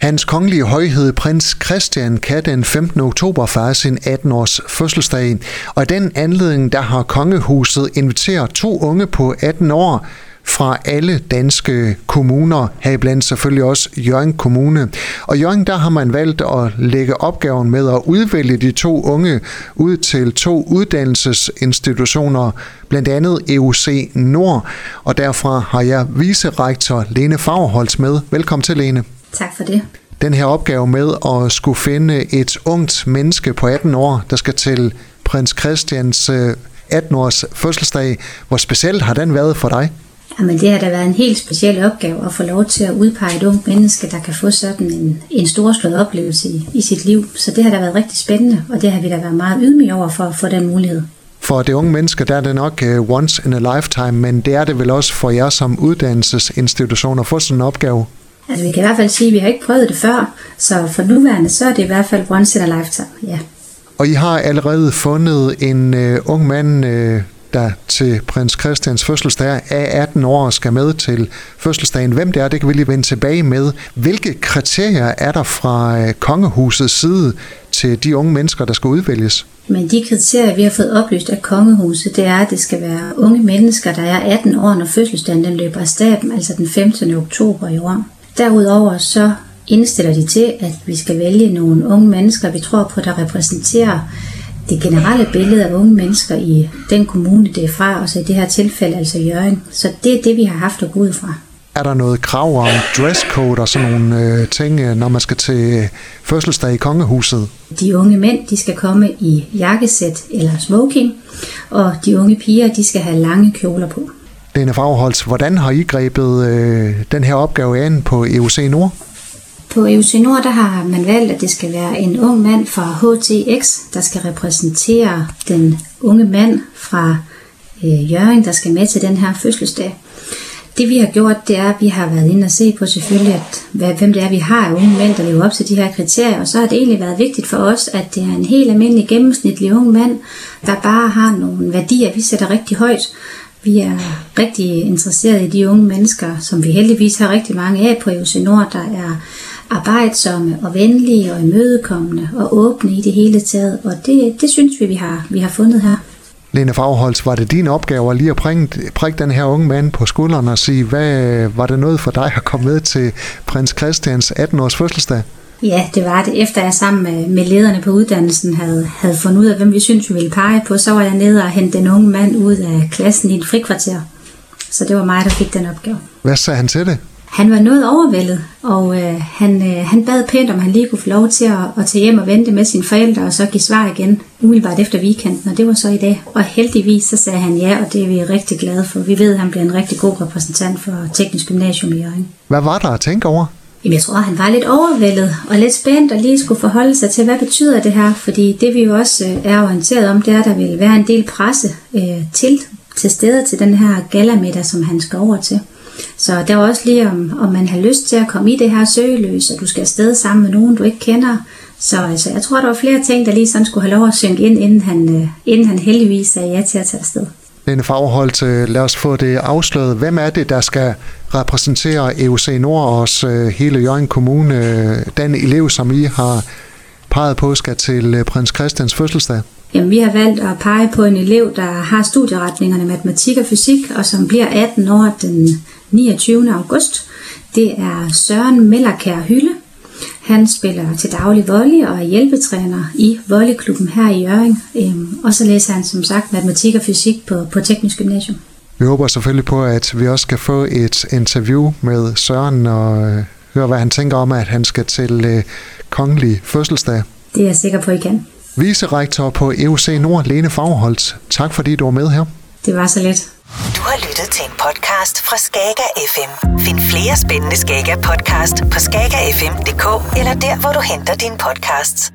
Hans kongelige højhed prins Christian kan den 15. oktober fejre sin 18-års fødselsdag, og i den anledning der har kongehuset inviteret to unge på 18 år fra alle danske kommuner, heriblandt selvfølgelig også Jørgen Kommune. Og Jørgen der har man valgt at lægge opgaven med at udvælge de to unge ud til to uddannelsesinstitutioner, blandt andet EUC Nord, og derfra har jeg vicerektor Lene Fagerholz med. Velkommen til, Lene. Tak for det. Den her opgave med at skulle finde et ungt menneske på 18 år, der skal til prins Christians 18-års øh, fødselsdag. Hvor specielt har den været for dig? Jamen, det har da været en helt speciel opgave at få lov til at udpege et ungt menneske, der kan få sådan en, en storslået oplevelse i, i sit liv. Så det har da været rigtig spændende, og det har vi da været meget ydmyge over for at få den mulighed. For det unge mennesker, der er det nok uh, once in a lifetime, men det er det vel også for jer som uddannelsesinstitution at få sådan en opgave? Altså vi kan i hvert fald sige, at vi har ikke prøvet det før, så for nuværende så er det i hvert fald once in a lifetime, ja. Og I har allerede fundet en uh, ung mand, uh, der til prins Christians fødselsdag er 18 år og skal med til fødselsdagen. Hvem det er, det kan vi lige vende tilbage med. Hvilke kriterier er der fra uh, kongehusets side til de unge mennesker, der skal udvælges? Men de kriterier, vi har fået oplyst af kongehuset, det er, at det skal være unge mennesker, der er 18 år, når fødselsdagen den løber af staben, altså den 15. oktober i år. Derudover så indstiller de til, at vi skal vælge nogle unge mennesker, vi tror på, der repræsenterer det generelle billede af unge mennesker i den kommune, det er fra, og så i det her tilfælde altså Jørgen. Så det er det, vi har haft at gå ud fra. Er der noget krav om dresscode og sådan nogle øh, ting, øh, når man skal til fødselsdag i kongehuset? De unge mænd, de skal komme i jakkesæt eller smoking, og de unge piger, de skal have lange kjoler på. Lene Fagholz, hvordan har I grebet øh, den her opgave an på EUC Nord? På EUC Nord der har man valgt, at det skal være en ung mand fra HTX, der skal repræsentere den unge mand fra øh, Jørgen, der skal med til den her fødselsdag. Det vi har gjort, det er, at vi har været inde og se på selvfølgelig, at, hvad, hvem det er, vi har af unge mænd, der lever op til de her kriterier. Og så har det egentlig været vigtigt for os, at det er en helt almindelig gennemsnitlig ung mand, der bare har nogle værdier, vi sætter rigtig højt. Vi er rigtig interesserede i de unge mennesker, som vi heldigvis har rigtig mange af på EUC Nord, der er arbejdsomme og venlige og imødekommende og åbne i det hele taget. Og det, det synes vi, vi har, vi har fundet her. Lene Fagholz, var det din opgave at lige at prikke, prikke den her unge mand på skulderen og sige, hvad var det noget for dig at komme med til prins Christians 18-års fødselsdag? Ja, det var det. Efter jeg sammen med, med lederne på uddannelsen havde, havde fundet ud af, hvem vi synes vi ville pege på, så var jeg nede og hente den unge mand ud af klassen i et frikvarter. Så det var mig, der fik den opgave. Hvad sagde han til det? Han var noget overvældet, og øh, han, øh, han bad pænt, om han lige kunne få lov til at, at tage hjem og vente med sine forældre, og så give svar igen umiddelbart efter weekenden, og det var så i dag. Og heldigvis så sagde han ja, og det er vi rigtig glade for. Vi ved, at han bliver en rigtig god repræsentant for Teknisk Gymnasium i Jørgen. Hvad var der at tænke over? Jamen, jeg tror, han var lidt overvældet og lidt spændt og lige skulle forholde sig til, hvad betyder det her? Fordi det vi jo også øh, er orienteret om, det er, at der vil være en del presse øh, til, til stede til den her galamiddag, som han skal over til. Så der var også lige, om, om man har lyst til at komme i det her søgeløs, og du skal afsted sammen med nogen, du ikke kender. Så altså, jeg tror, der var flere ting, der lige sådan skulle have lov at synke ind, inden han, øh, inden han heldigvis sagde ja til at tage afsted. Lene Fagholdt, øh, lad os få det afsløret. Hvem er det, der skal repræsentere EUC Nord og os, øh, hele Jørgen Kommune? Øh, den elev, som I har peget på, skal til prins Christians fødselsdag? Jamen, vi har valgt at pege på en elev, der har studieretningerne matematik og fysik, og som bliver 18 år den 29. august. Det er Søren Mellerkær Hylde. Han spiller til daglig volley og er hjælpetræner i volleyklubben her i Jørgen. Øhm, og så læser han som sagt matematik og fysik på, på Teknisk Gymnasium. Vi håber selvfølgelig på, at vi også skal få et interview med Søren og øh, høre, hvad han tænker om, at han skal til øh, kongelig fødselsdag. Det er jeg sikker på, I kan. Vicerektor på EUC Nord, Lene Fagholdt. Tak fordi du var med her. Det var så let. Du har lyttet til en podcast fra Skager FM. Find flere spændende Skager podcast på skagerfm.dk eller der, hvor du henter dine podcasts.